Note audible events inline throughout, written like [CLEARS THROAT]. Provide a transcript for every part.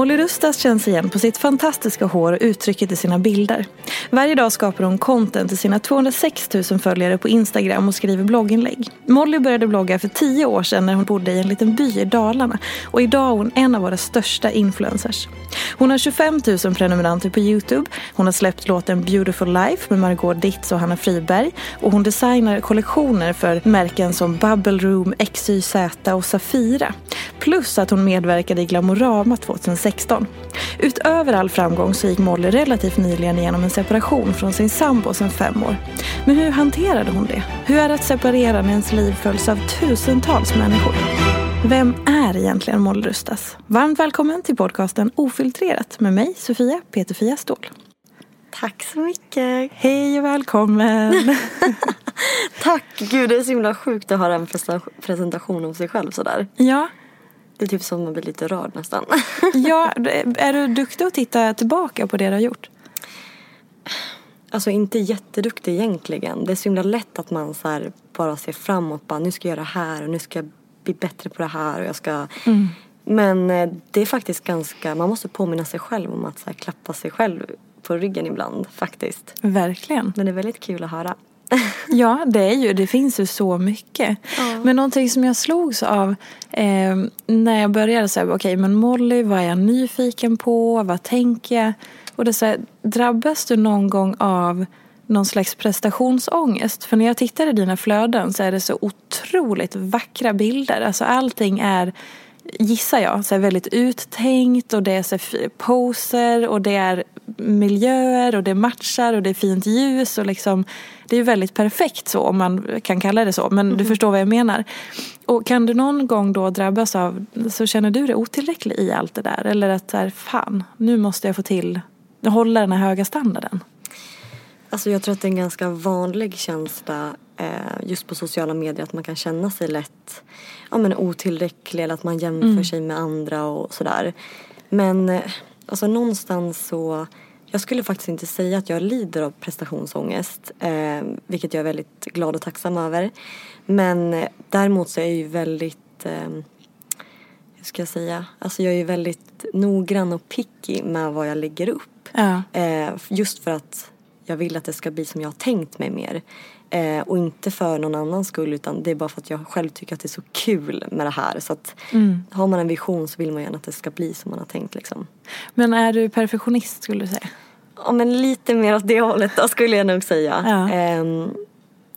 Molly Rustas känns igen på sitt fantastiska hår och uttrycket i sina bilder. Varje dag skapar hon content till sina 206 000 följare på Instagram och skriver blogginlägg. Molly började blogga för tio år sedan när hon bodde i en liten by i Dalarna och idag är hon en av våra största influencers. Hon har 25 000 prenumeranter på Youtube. Hon har släppt låten Beautiful Life med Margot Ditz och Hanna Friberg och hon designar kollektioner för märken som Bubble Room, XYZ och Safira. Plus att hon medverkade i Glamorama 2016. Utöver all framgång så gick Molly relativt nyligen igenom en separation från sin sambo sedan fem år. Men hur hanterade hon det? Hur är det att separera när ens liv följs av tusentals människor? Vem är egentligen Molly Rustas? Varmt välkommen till podcasten Ofiltrerat med mig, Sofia Peterfia Ståhl. Tack så mycket. Hej och välkommen. [LAUGHS] Tack. Gud, det är så himla sjukt att höra en presentation om sig själv sådär. Ja, Det är typ som man blir lite rörd nästan. [LAUGHS] ja, [LAUGHS] är du duktig att titta tillbaka på det du har gjort? Alltså inte jätteduktig egentligen. Det är så himla lätt att man så bara ser framåt. Bara, nu ska jag göra det här och nu ska jag bli bättre på det här och jag ska... Men eh, det är faktiskt ganska, man måste påminna sig själv om att så här, klappa sig själv på ryggen ibland faktiskt. Verkligen. Men det är väldigt kul att höra. [LAUGHS] Ja, det är ju. Det finns ju så mycket. Men någonting som jag slogs av eh, när jag började säga, okej, men Molly, vad är jag nyfiken på? Vad tänker jag? Och det så här, drabbas du någon gång av någon slags prestationsångest? För när jag tittar i dina flöden så är det så otroligt vackra bilder. Alltså allting är gissar jag, så väldigt uttänkt och det är så poser och det är miljöer och det matchar och det är fint ljus och liksom det är väldigt perfekt så om man kan kalla det så men du förstår vad jag menar. Och kan du någon gång då drabbas av, så känner du dig otillräcklig i allt det där eller att så här, fan nu måste jag få till, hålla den här höga standarden? Alltså jag tror att det är en ganska vanlig känsla eh, just på sociala medier att man kan känna sig lätt ja, men otillräcklig eller att man jämför sig med andra och sådär. Men eh, alltså någonstans så jag skulle faktiskt inte säga att jag lider av prestationsångest eh, vilket jag är väldigt glad och tacksam över. Men eh, däremot så är jag ju väldigt eh, hur ska jag säga? Alltså jag är ju väldigt noggrann och picky med vad jag lägger upp. Ja. Eh, just för att jag vill att det ska bli som jag har tänkt mig mer. Eh, och inte för någon annans skull utan det är bara för att jag själv tycker att det är så kul med det här. Så att har man en vision så vill man gärna att det ska bli som man har tänkt liksom. Men är du perfektionist skulle du säga? Ja men lite mer åt det hållet då skulle jag nog säga. Ja. Ehm,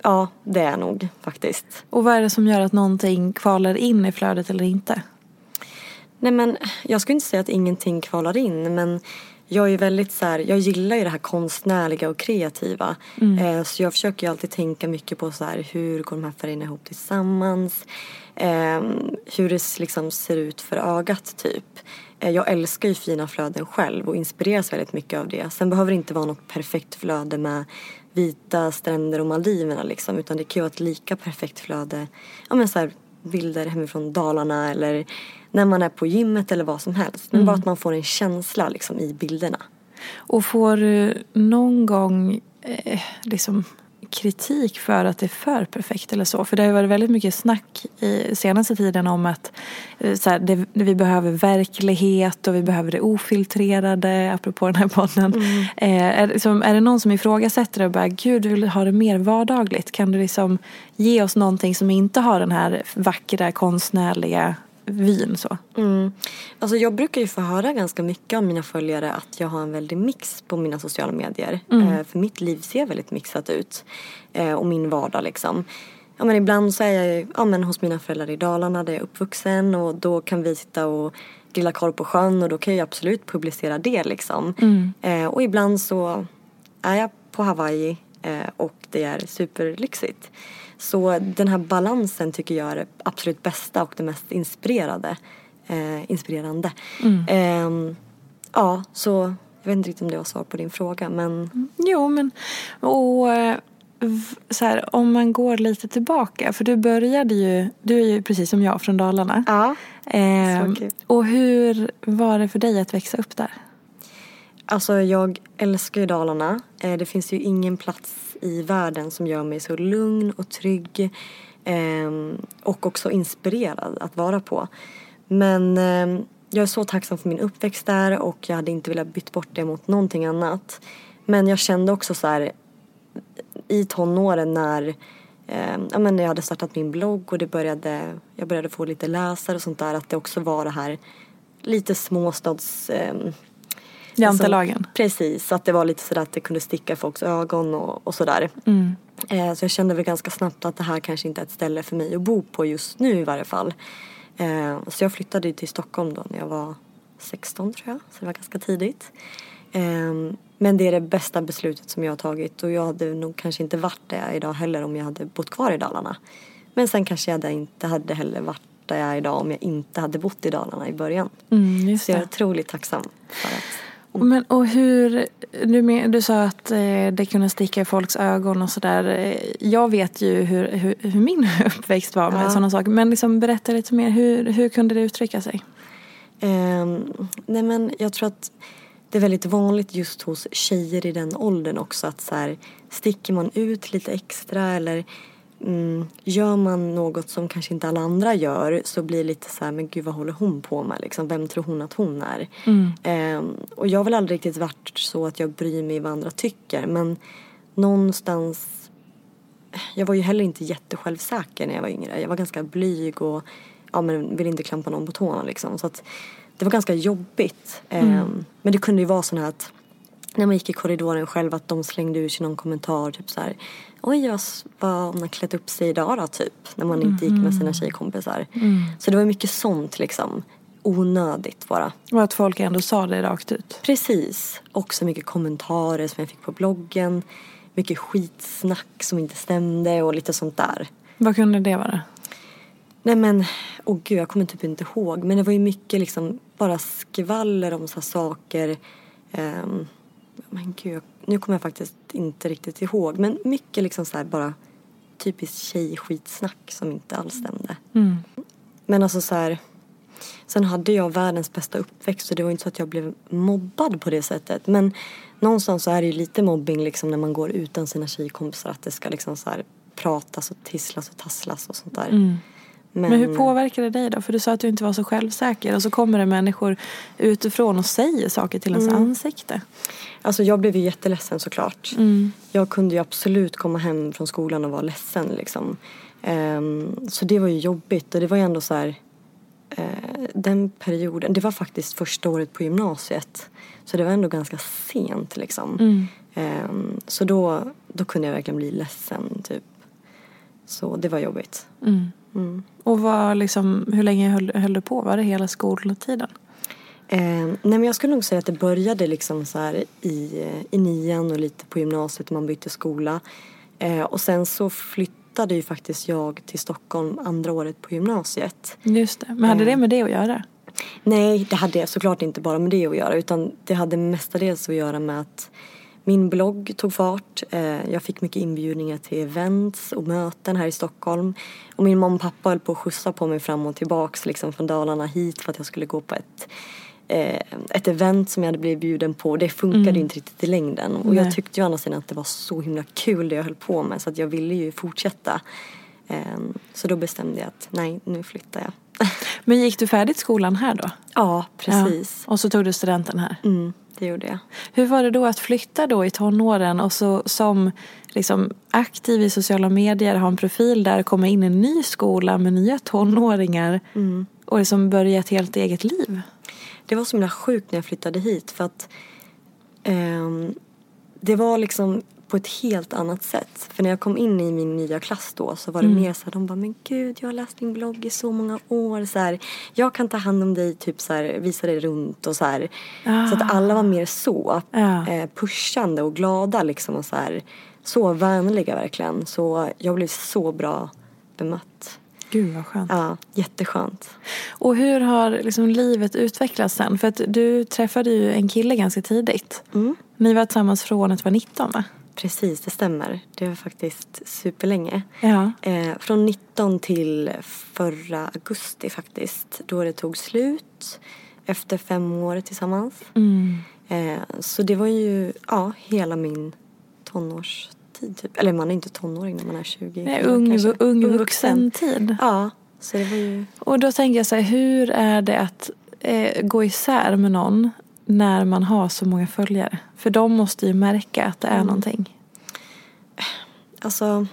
ja det är jag nog faktiskt. Och vad är det som gör att någonting kvalar in i flödet eller inte? Nej men jag skulle inte säga att ingenting kvalar in men jag är väldigt så här, jag gillar ju det här konstnärliga och kreativa. Eh, så jag försöker ju alltid tänka mycket på så här, hur går de här färgerna ihop tillsammans? Eh, hur det liksom ser ut för ögat typ. Eh, jag älskar ju fina flöden själv och inspireras väldigt mycket av det. Sen behöver det inte vara något perfekt flöde med vita stränder och Maldiverna liksom. Utan det kan ju vara ett lika perfekt flöde. Ja men så här, bilder hemifrån Dalarna eller när man är på gymmet eller vad som helst. Men bara att man får en känsla liksom i bilderna. Och får du någon gång eh, liksom kritik för att det är för perfekt eller så? För det har ju varit väldigt mycket snack i senaste tiden om att eh, så här, det, vi behöver verklighet och vi behöver det ofiltrerade, apropå den här podden. Eh, är, det som, är det någon som ifrågasätter det och bara, gud du vill ha det mer vardagligt? Kan du liksom ge oss någonting som inte har den här vackra konstnärliga vyn så? Mm. Alltså jag brukar ju få höra ganska mycket av mina följare att jag har en väldig mix på mina sociala medier. Eh, för mitt liv ser väldigt mixat ut. Eh, och min vardag liksom. Ja men ibland så är jag ju, ja, men hos mina föräldrar i Dalarna där jag är uppvuxen och då kan vi sitta och grilla korv på sjön och då kan jag absolut publicera det liksom. Eh, och ibland så är jag på Hawaii och det är superlyxigt. Så den här balansen tycker jag är det absolut bästa och det mest inspirerade. Eh, inspirerande. Ehm, ja, så jag vet inte riktigt om det var svar på din fråga men Jo, men och eh, så här, om man går lite tillbaka, för du började ju, du är ju precis som jag från Dalarna. ja. Kul. och hur var det för dig att växa upp där? Alltså jag älskar ju Dalarna. Eh, det finns ju ingen plats i världen som gör mig så lugn och trygg. eh, och också inspirerad att vara på. Men eh, jag är så tacksam för min uppväxt där och jag hade inte velat byta bort det mot någonting annat. Men jag kände också så här i tonåren när eh, ja, men jag hade startat min blogg och det började, jag började få lite läsare och sånt där att det också var det här lite småstads eh, Jantelagen? Liksom, precis, att det var lite sådär att det kunde sticka i folks ögon och, och sådär. Eh, så jag kände väl ganska snabbt att det här kanske inte är ett ställe för mig att bo på just nu i varje fall. Eh, så jag flyttade till Stockholm då när jag var 16 tror jag, så det var ganska tidigt. Eh, men det är det bästa beslutet som jag har tagit och jag hade nog kanske inte varit där jag är idag heller om jag hade bott kvar i Dalarna. Men sen kanske jag inte hade heller varit där jag är idag om jag inte hade bott i Dalarna i början. Mm, Så jag är otroligt tacksam för att Men, och hur, du, men, du sa att eh, det kunde sticka i folks ögon och sådär. Eh, Jag vet ju hur, hur, hur min [LAUGHS] uppväxt var med Ja. sådana saker. Men liksom, berätta lite mer, hur, hur kunde det uttrycka sig? Ehm, nej men jag tror att det är väldigt vanligt just hos tjejer i den åldern också att så här, sticker man ut lite extra eller mm, gör man något som kanske inte alla andra gör så blir det lite så här, men gud vad håller hon på med liksom, vem tror hon att hon är? Ehm, och jag har väl aldrig riktigt varit så att jag bryr mig vad andra tycker men någonstans jag var ju heller inte jättesjälvsäker när jag var yngre. Jag var ganska blyg och ja, men ville inte klampa någon på tårna liksom. Så att det var ganska jobbigt. Ehm, men det kunde ju vara så här att när man gick i korridoren själv att de slängde ur sig någon kommentar typ så här. Oj vad, vad hon har klätt upp sig idag då typ. När man inte gick med sina tjejkompisar. Så det var mycket sånt liksom. Onödigt bara. Och att folk ändå sa det rakt ut. Precis. Också mycket kommentarer som jag fick på bloggen. Mycket skitsnack som inte stämde och lite sånt där. Vad kunde det vara? Nej men, åh gud jag kommer typ inte ihåg. Men det var ju mycket liksom bara skvaller om så saker. Ehm, men gud, nu kommer jag faktiskt inte riktigt ihåg. Men mycket liksom så bara typiskt tjejskitsnack som inte alls stämde. Men alltså så här. Sen hade jag världens bästa uppväxt så det var inte så att jag blev mobbad på det sättet. Men någonstans så är det ju lite mobbing liksom när man går utan sina tjejkompisar. Att det ska liksom så här pratas och tisslas och tasslas och sånt där. Men, Men hur påverkade det dig då? För du sa att du inte var så självsäker och så kommer det människor utifrån och säger saker till ens ansikte. Alltså jag blev ju jätteledsen såklart. Jag kunde ju absolut komma hem från skolan och vara ledsen liksom. Ehm, så det var ju jobbigt och det var ju ändå så här. eh, den perioden, det var faktiskt första året på gymnasiet. Så det var ändå ganska sent liksom. Ehm, så då, då kunde jag verkligen bli ledsen typ. Så det var jobbigt. Och vad, liksom, hur länge höll, höll du på? Var det hela skoltiden? Eh, nej men jag skulle nog säga att det började liksom så här i, eh, i nian och lite på gymnasiet man bytte skola. Eh, och sen så flyttade ju faktiskt jag till Stockholm andra året på gymnasiet. Just det. Men hade det med det att göra? Nej, det hade såklart inte bara med det att göra utan det hade mestadels att göra med att min blogg tog fart. Eh, Jag fick mycket inbjudningar till events och möten här i Stockholm. Och min mamma och pappa höll på att skjutsa på mig fram och tillbaks liksom från Dalarna hit för att jag skulle gå på ett eh, ett event som jag hade blivit bjuden på. Det funkade ju inte riktigt i längden. Och Nej. jag tyckte ju å andra sidan att det var så himla kul det jag höll på med så att jag ville ju fortsätta. Eh, Så då bestämde jag att nej, nu flyttar jag. [LAUGHS] Men gick du färdigt skolan här då? Ja, precis. Ja. Och så tog du studenten här. Mm, det gjorde jag. Hur var det då att flytta då i tonåren och så som liksom aktiv i sociala medier, ha en profil där, komma in i en ny skola med nya tonåringar och liksom börja ett helt eget liv? Det var så himla sjukt när jag flyttade hit för att ehm, det var liksom på ett helt annat sätt. För när jag kom in i min nya klass då så var det mer så här, de bara men gud jag har läst din blogg i så många år så här, jag kan ta hand om dig typ så här, visa dig runt och så här. Så att alla var mer så Ja. eh, pushande och glada liksom och så här så vänliga verkligen. Så jag blev så bra bemött. Gud vad skönt. Ja, jätteskönt. Och hur har liksom livet utvecklats sen? För att du träffade ju en kille ganska tidigt. Ni var tillsammans från att du var 19 va? Precis, det stämmer. Det var faktiskt superlänge. Ja. Eh, från 19 till förra augusti faktiskt. Då det tog slut. Efter fem år tillsammans. Mm. Eh, så det var ju ja, hela min tonårstid. Typ. Eller man är inte tonåring när man är 20. Nej, ung, kanske. ung Ung vuxen tid. Ja, så det var ju... Och då tänker jag så här, hur är det att eh, gå isär med någon när man har så många följare? För de måste ju märka att det är någonting. Alltså,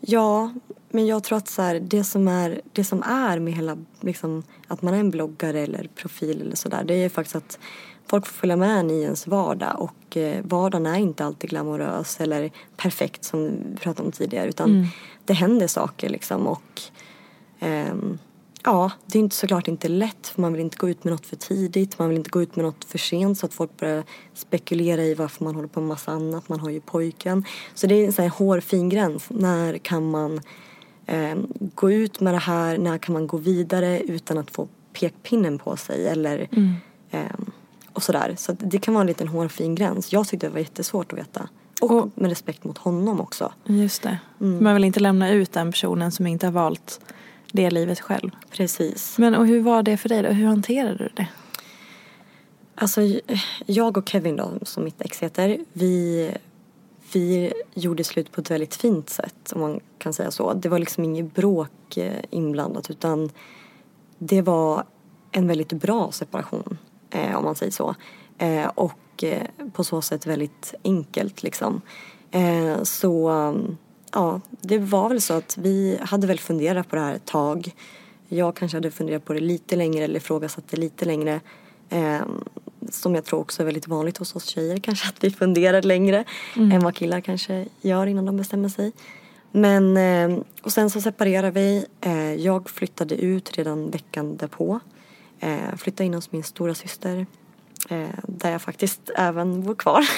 ja, men jag tror att så här, det, som är, det som är med hela, liksom, att man är en bloggare eller profil eller sådär, det är faktiskt att folk får följa med en i ens vardag och eh, vardagen är inte alltid glamorös eller perfekt som vi pratade om tidigare utan det händer saker liksom och ehm, Ja, det är inte såklart inte lätt för man vill inte gå ut med något för tidigt. Man vill inte gå ut med något för sent så att folk börjar spekulera i varför man håller på med massa annat. Man har ju pojken. Så det är en sån här hårfin gräns. När kan man eh, gå ut med det här? När kan man gå vidare utan att få pekpinnen på sig? Eller eh, och sådär. Så det kan vara en liten hårfin gräns. Jag tyckte det var jättesvårt att veta. Och, Och- med respekt mot honom också. Just det. Mm. Man vill inte lämna ut den personen som inte har valt det livet själv. Precis. Men och hur var det för dig då? Hur hanterade du det? Alltså jag och Kevin då, som mitt ex heter, vi, vi gjorde slut på ett väldigt fint sätt om man kan säga så. Det var liksom inget bråk eh, inblandat utan det var en väldigt bra separation eh, om man säger så. Eh, och eh, på så sätt väldigt enkelt liksom. Eh, så ja, det var väl så att vi hade väl funderat på det här ett tag. Jag kanske hade funderat på det lite längre eller ifrågasatt det lite längre. Eh, som jag tror också är väldigt vanligt hos oss tjejer [LAUGHS] kanske att vi funderar längre än vad killar kanske gör innan de bestämmer sig. Men eh, och sen så separerade vi. Eh, jag flyttade ut redan veckan därpå. Eh, flyttade in hos min stora syster där jag faktiskt även bor kvar. [LAUGHS]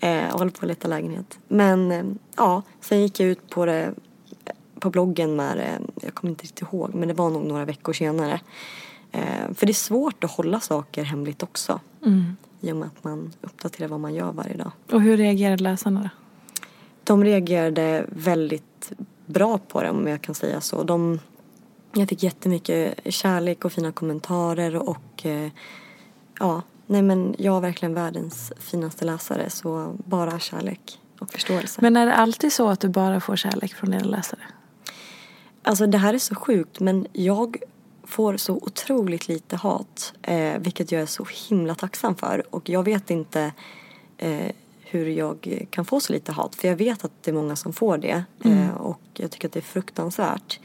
eh, och håller på att leta lägenhet. Men eh, ja, sen gick jag ut på det på bloggen med jag kommer inte riktigt ihåg, men det var nog några veckor senare. Eh, för det är svårt att hålla saker hemligt också. I och med att man uppdaterar vad man gör varje dag. Och hur reagerade läsarna då? De reagerade väldigt bra på det om jag kan säga så. De, jag fick jättemycket kärlek och fina kommentarer och eh, ja, nej men jag är verkligen världens finaste läsare så bara kärlek och förståelse. Men är det alltid så att du bara får kärlek från dina läsare? Alltså det här är så sjukt men jag får så otroligt lite hat. Eh, vilket jag är så himla tacksam för. Och jag vet inte eh, hur jag kan få så lite hat. För jag vet att det är många som får det. Eh, och jag tycker att det är fruktansvärt.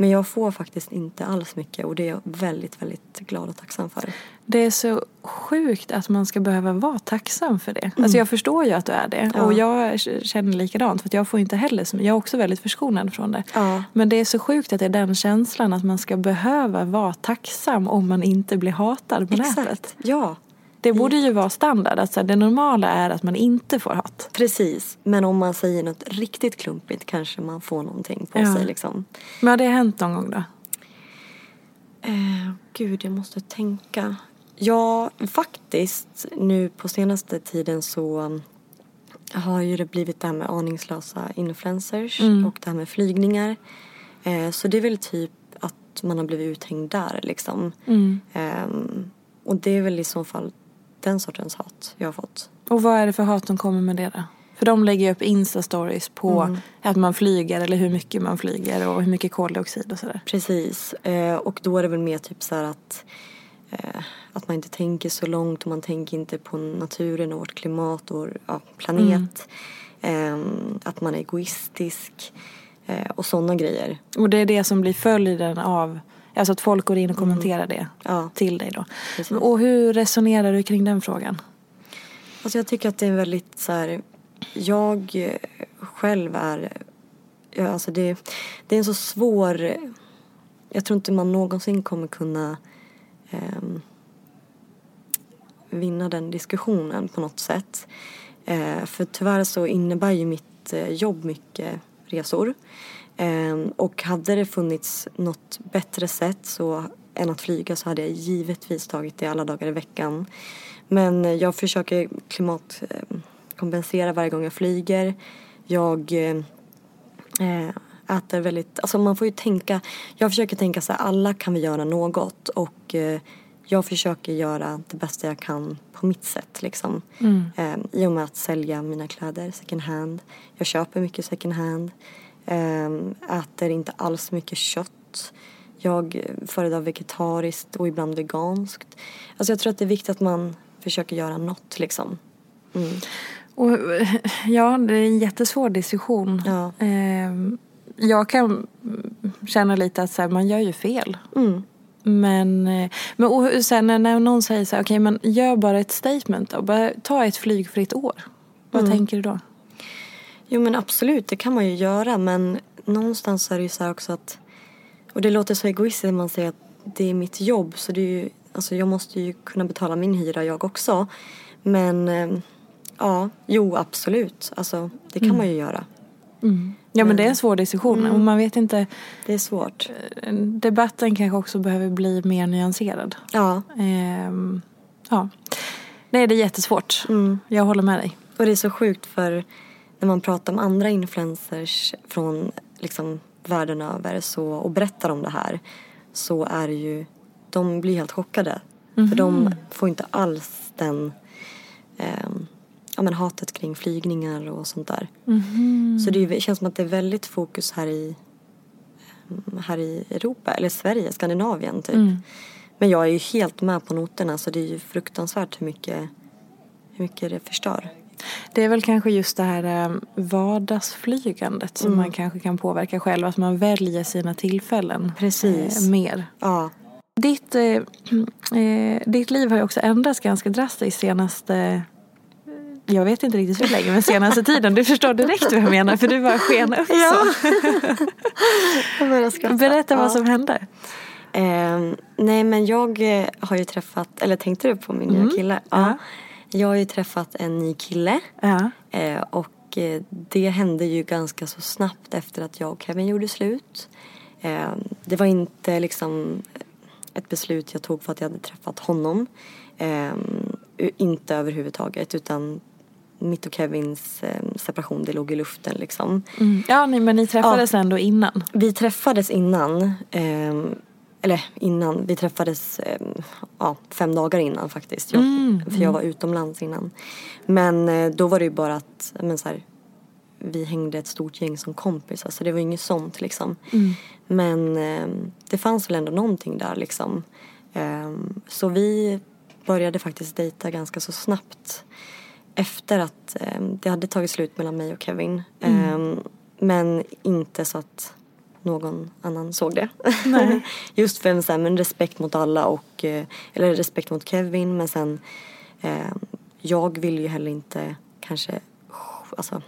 Men jag får faktiskt inte alls mycket och det är jag väldigt, väldigt glad och tacksam för. Det är så sjukt att man ska behöva vara tacksam för det. Alltså jag förstår ju att du är det. Mm. Ja. Och jag känner likadant. För att jag får inte heller så Jag är också väldigt förskonad från det. Ja. Men det är så sjukt att det är den känslan att man ska behöva vara tacksam om man inte blir hatad på nätet. Exakt, ja. Det borde ju vara standard. Att så här, det normala är att man inte får hat. Precis, men om man säger något riktigt klumpigt kanske man får någonting på Ja. sig liksom. Men har det hänt någon gång då? Eh, gud, jag måste tänka. Ja, faktiskt nu på senaste tiden så har ju det blivit det här med aningslösa influencers och det här med flygningar. Eh, så det är väl typ att man har blivit uthängd där liksom. Ehm, och det är väl i så fall den sortens hat jag har fått. Och vad är det för hat som kommer med det då? För de lägger upp Insta-stories på att man flyger eller hur mycket man flyger och hur mycket koldioxid och sådär. Precis. Eh, och då är det väl mer typ så att, eh, att man inte tänker så långt och man tänker inte på naturen och vårt klimat och vår ja, planet. Eh, att man är egoistisk eh, och sådana grejer. Och det är det som blir följden av Alltså att folk går in och kommenterar det Ja. till dig då. Precis. Och hur resonerar du kring den frågan? Alltså jag tycker att det är väldigt så här, jag eh, själv är, ja, alltså det, det är en så svår, jag tror inte man någonsin kommer kunna ehm, vinna den diskussionen på något sätt. Eh, för tyvärr så innebär ju mitt eh, jobb mycket resor. Eh, och hade det funnits något bättre sätt så, än att flyga så hade jag givetvis tagit det alla dagar i veckan. Men jag försöker klimatkompensera varje gång jag flyger. Jag eh, eh, äter väldigt, alltså man får ju tänka, jag försöker tänka så här, alla kan vi göra något och eh, jag försöker göra det bästa jag kan på mitt sätt liksom. Eh, I och med att sälja mina kläder second hand. Jag köper mycket second hand. Eh, äter inte alls mycket kött. Jag föredrar vegetariskt och ibland veganskt. Alltså jag tror att det är viktigt att man försöker göra något liksom. Mm. Och, [LAUGHS] ja, det är en jättesvår diskussion. Ja. Ehm, Jag kan känna lite att så här, man gör ju fel. Mm. Men, eh, men och sen när, någon säger så här, okej men gör bara ett statement då. Bara ta ett flygfritt år. Vad Mm. tänker du då? Jo men absolut, det kan man ju göra men någonstans är det ju så här också att och det låter så egoistiskt när man säger att det är mitt jobb så det är ju, alltså jag måste ju kunna betala min hyra jag också. Men eh, ja, jo absolut, alltså det kan man ju göra. Ja men det är en svår diskussion Mm. och man vet inte. Det är svårt. Debatten kanske också behöver bli mer nyanserad. Ja, Ehm, ja. Nej det är jättesvårt. Mm. Jag håller med dig. och det är så sjukt för när man pratar med andra influencers från liksom världen över så, och berättar om det här så är det ju, de blir helt chockade. För de får inte alls den, ehm, ja men hatet kring flygningar och sånt där. Så det är ju- känns som att det är väldigt fokus här i, ehm, här i Europa, eller Sverige, Skandinavien typ. Men jag är ju helt med på noterna så det är ju fruktansvärt hur mycket, hur mycket det förstör. Det är väl kanske just det här eh, vardagsflygandet som Mm. man kanske kan påverka själv. Att man väljer sina tillfällen Precis. eh, mer. Ja, Ditt, eh, [CLEARS THROAT] eh, ditt liv har ju också ändrats ganska drastiskt senaste eh, jag vet inte riktigt hur länge men senaste tiden. Du förstår direkt vad jag menar för du bara sken upp så. [LAUGHS] Berätta vad Ja. som hände. Ehm, nej men jag eh, har ju träffat, eller tänkte du på min nya kille? Ja. Jag har ju träffat en ny kille. Ja. Eh, och eh, det hände ju ganska så snabbt efter att jag och Kevin gjorde slut. Eh, det var inte liksom ett beslut jag tog för att jag hade träffat honom. Inte överhuvudtaget utan mitt och Kevins separation det låg i luften liksom. Mm. Ja nej, men ni träffades ändå innan. Vi träffades innan, eller innan, vi träffades ehm, ja, fem dagar innan faktiskt. Jag, För jag var utomlands innan. Men eh, då var det ju bara att, men så här, vi hängde ett stort gäng som kompisar så det var inget sånt liksom. Men ehm, det fanns väl ändå någonting där liksom. Ehm, så vi började faktiskt dejta ganska så snabbt efter att ehm, det hade tagit slut mellan mig och Kevin. Ehm, men inte så att någon annan såg det. [LAUGHS] Just för en så här, men respekt mot alla och, eh, eller respekt mot Kevin men sen eh, jag vill ju heller inte kanske alltså,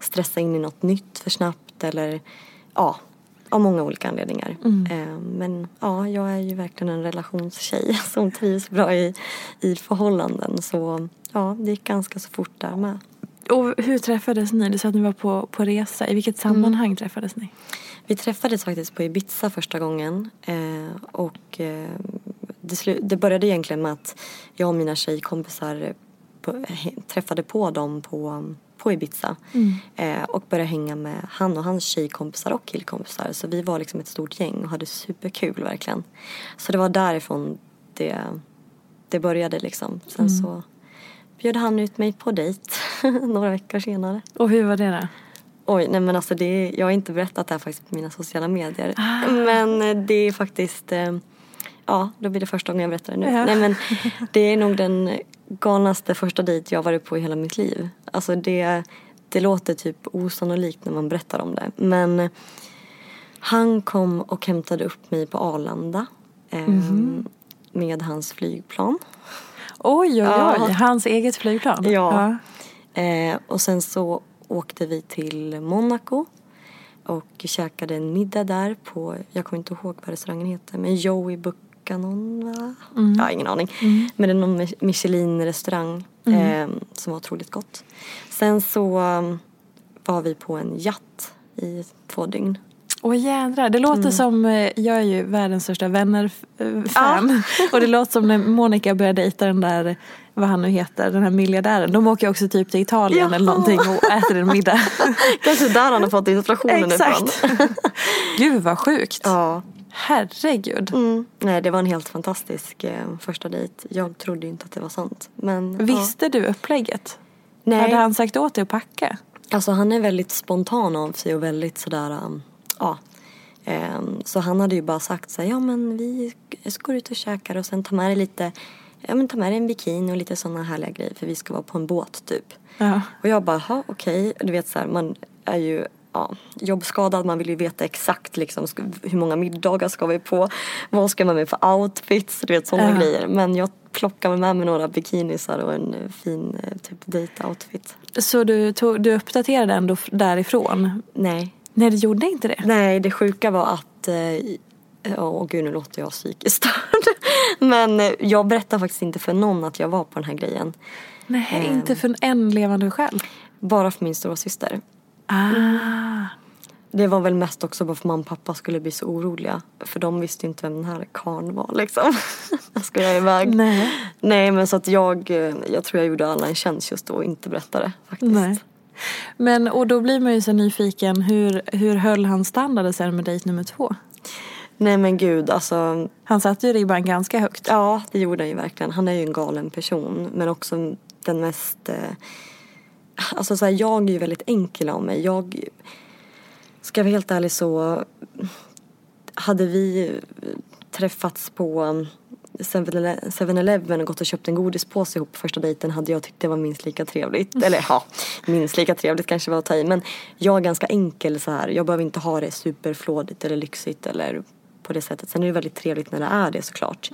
stressa in i något nytt för snabbt eller ja, av många olika anledningar. Mm. Eh, men ja, jag är ju verkligen en relationstjej [LAUGHS] som trivs bra i, i förhållanden så ja, det gick ganska så fort där med. Och hur träffades ni? Du sa att ni var på, på resa. I vilket sammanhang träffades ni? Vi träffades faktiskt på Ibiza första gången eh, och eh, det, det började egentligen med att jag och mina tjejkompisar på, träffade på dem på, på Ibiza eh, och började hänga med han och hans tjejkompisar och killkompisar så vi var liksom ett stort gäng och hade superkul verkligen. Så det var därifrån det, det började liksom. Sen så bjöd han ut mig på dejt [LAUGHS] några veckor senare. Och hur var det då? Oj, nej men alltså det, jag har inte berättat det här faktiskt på mina sociala medier. Men eh, det är faktiskt, eh, ja då blir det första gången jag berättar det nu. Ja. Nej men [LAUGHS] det är nog den galnaste första dejt jag varit på i hela mitt liv. Alltså det, det låter typ osannolikt när man berättar om det. Men eh, han kom och hämtade upp mig på Arlanda. eh, Med hans flygplan. Oj, oj, Ja. oj. Hans eget flygplan? Ja. Eh, och sen så åkte vi till Monaco och käkade en middag där på, jag kommer inte ihåg vad restaurangen heter, men Joey Buchanan va? Mm. Jag har ingen aning. Men det är någon Mi- Michelin-restaurang Mm. eh, som var otroligt gott. Sen så um, var vi på en yacht i två dygn. Åh jädrar, det Mm. låter som, eh, jag är ju världens största vänner-fan. [LAUGHS] Och det låter som när Monica började dejta den där, vad han nu heter, den här miljardären. De åker också typ till Italien Ja. eller någonting och äter en middag. [LAUGHS] Kanske där han har fått inspirationen Exakt. ifrån. [LAUGHS] Gud vad sjukt. ja. Herregud. Mm. Nej, det var en helt fantastisk eh, första dejt. Jag trodde inte att det var sant. Men, ja. Visste du upplägget? Nej. Hade han sagt åt dig att packa? Alltså han är väldigt spontan av sig och väldigt sådär, um, ja. Ehm, så han hade ju bara sagt så här, ja men vi ska gå ut och käka och sen ta med dig lite, ja men ta med dig en bikini och lite sådana härliga grejer för vi ska vara på en båt typ. Ja. Och jag bara, ja okej, du vet så här, man är ju ja, jobbskadad, man vill ju veta exakt liksom hur många middagar ska vi på, vad ska man med för outfits, du vet sådana Ja. grejer. Men jag plockade med mig några bikinisar och en eh, fin eh, typ date-outfit. Så du, tog, du uppdaterade ändå därifrån? Nej, Nej, du gjorde inte det? Nej, det sjuka var att eh, Åh gud, nu låter jag psykiskt störd. [LAUGHS] Men eh, jag berättade faktiskt inte för någon att jag var på den här grejen. Nej, Ehm. inte för en levande själv. Bara för min stora syster. Ah. Det var väl mest också bara för mamma och pappa skulle bli så oroliga. För de visste inte vem den här karln var liksom. [LAUGHS] jag ska jag iväg. Nej. Nej men så att jag, eh, jag tror jag gjorde alla en tjänst just då och inte berättade faktiskt. Nej. Men och då blir man ju så nyfiken, hur, hur höll han standarden sen med dejt nummer två? Nej men gud alltså Han satte ju ribban ganska högt. Ja, det gjorde han ju verkligen. Han är ju en galen person. Men också den mest... Eh, alltså så här, jag är ju väldigt enkel av mig. Jag... Ska jag vara helt ärlig så... Hade vi träffats på 7-Eleven och gått och köpt en godispåse ihop på första dejten hade jag tyckt det var minst lika trevligt. [LAUGHS] Eller ja, minst lika trevligt kanske var att ta i. Men jag är ganska enkel så här. Jag behöver inte ha det superflådigt eller lyxigt eller på det sättet. Sen är det väldigt trevligt när det är det såklart.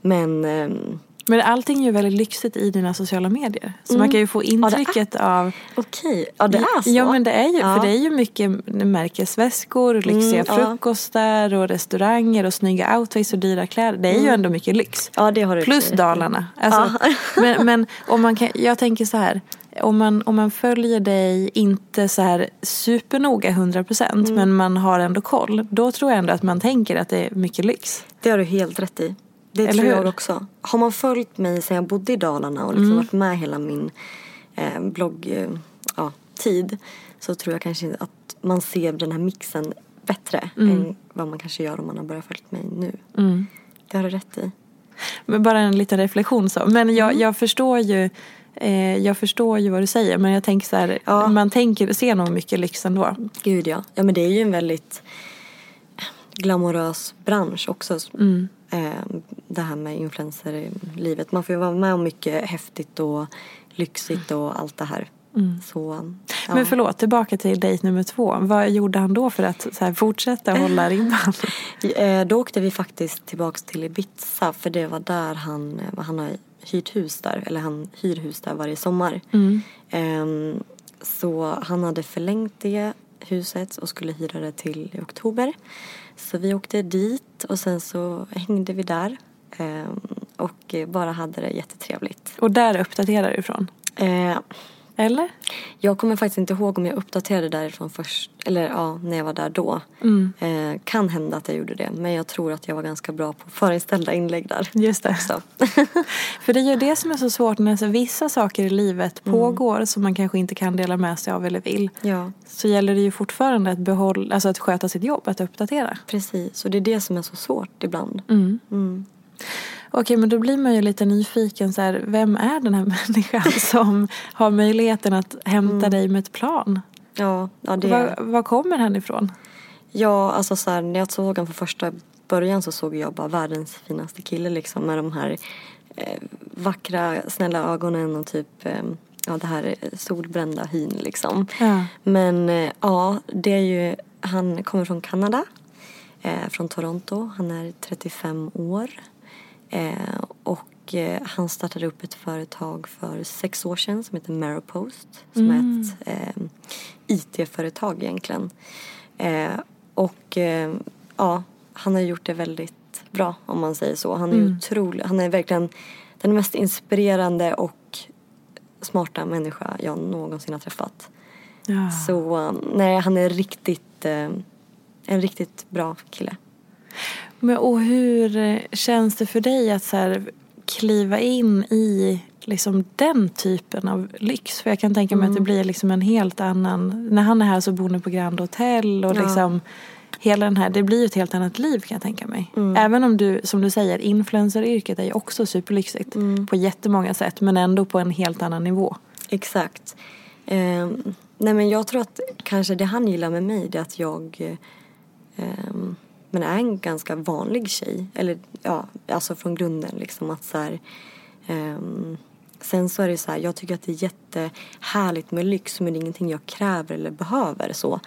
Men ehm, Men allting är ju väldigt lyxigt i dina sociala medier. Så man kan ju få det är- intrycket av okej, ja det är så. Ja men det är ju, Ja. för det är ju mycket märkesväskor, lyxiga Mm, ja. frukostar och restauranger och snygga outfits och dyra kläder. Det är ju ändå mycket lyx. Ja det har du Plus i. Dalarna. Alltså, [LAUGHS] men men om man kan, jag tänker så här. Om man, om man följer dig, inte så här supernoga 100% Mm. men man har ändå koll. Då tror jag ändå att man tänker att det är mycket lyx. Det har du helt rätt i. Det Eller tror hur? jag också. Har man följt mig sedan jag bodde i Dalarna och liksom varit med hela min eh, blogg, eh, ja, så tror jag kanske att man ser den här mixen bättre än vad man kanske gör om man har börjat följt mig nu. Det har du rätt i. Men bara en liten reflektion så. Men Mm. jag, jag förstår ju eh, jag förstår ju vad du säger men jag tänker så här, Ja. man tänker, ser nog mycket lyx ändå. Gud ja. Ja men det är ju en väldigt glamorös bransch också. Mm. Eh, det här med influencer i livet. Man får ju vara med om mycket häftigt och lyxigt och allt det här. Så, ja. Men förlåt, tillbaka till dejt nummer två. Vad gjorde han då för att här, fortsätta [LAUGHS] hålla ribban? Eh, Då åkte vi faktiskt tillbaks till Ibiza för det var där han, eh, han har hyrt hus där, eller han hyr hus där varje sommar. Ehm, Så han hade förlängt det huset och skulle hyra det till i oktober. Så vi åkte dit och sen så hängde vi där och eh, bara hade det jättetrevligt. Och där uppdaterar du ifrån? Eh, Eller? Jag kommer faktiskt inte ihåg om jag uppdaterade därifrån först, eller ja, när jag var där då. Eh, kan hända att jag gjorde det, men jag tror att jag var ganska bra på förinställda inlägg där. Just det. [LAUGHS] För det är ju det som är så svårt när vissa saker i livet pågår som man kanske inte kan dela med sig av eller vill. ja, Så gäller det ju fortfarande att, behålla, alltså att sköta sitt jobb, att uppdatera. precis. Och det är det som är så svårt ibland. Okej, men då blir man ju lite nyfiken. Så här, vem är den här [LAUGHS] människan som har möjligheten att hämta dig med ett plan? Ja, ja, det Var, var kommer han ifrån? Ja, alltså så här, när jag såg honom för första början så såg jag bara världens finaste kille liksom med de här eh, vackra, snälla ögonen och typ eh, ja, det här solbrända hyn liksom. Ja. Men eh, ja, det är ju, han kommer från Kanada, eh, från Toronto. Han är 35 år. Eh, och eh, han startade upp ett företag för sex år sedan som heter Maripost. Som är ett eh, IT-företag egentligen. Eh, och eh, ja, han har gjort det väldigt bra om man säger så. Han är otrolig, han är verkligen den mest inspirerande och smarta människa jag någonsin har träffat. Ja. Så eh, nej, han är riktigt, en riktigt bra kille. Men, och hur eh, känns det för dig att så här, kliva in i liksom den typen av lyx? För jag kan tänka mig att det blir liksom en helt annan... När han är här så bor ni på Grand Hotel och Ja. liksom hela den här, det blir ju ett helt annat liv kan jag tänka mig. Även om du, som du säger, influenceryrket är ju också superlyxigt på jättemånga sätt men ändå på en helt annan nivå. Exakt. Eh, nej men jag tror att kanske det han gillar med mig det är att jag eh, men är en ganska vanlig tjej. Eller ja, alltså från grunden liksom att så här, ehm, Sen så är det så här, jag tycker att det är jättehärligt med lyx men det är ingenting jag kräver eller behöver så.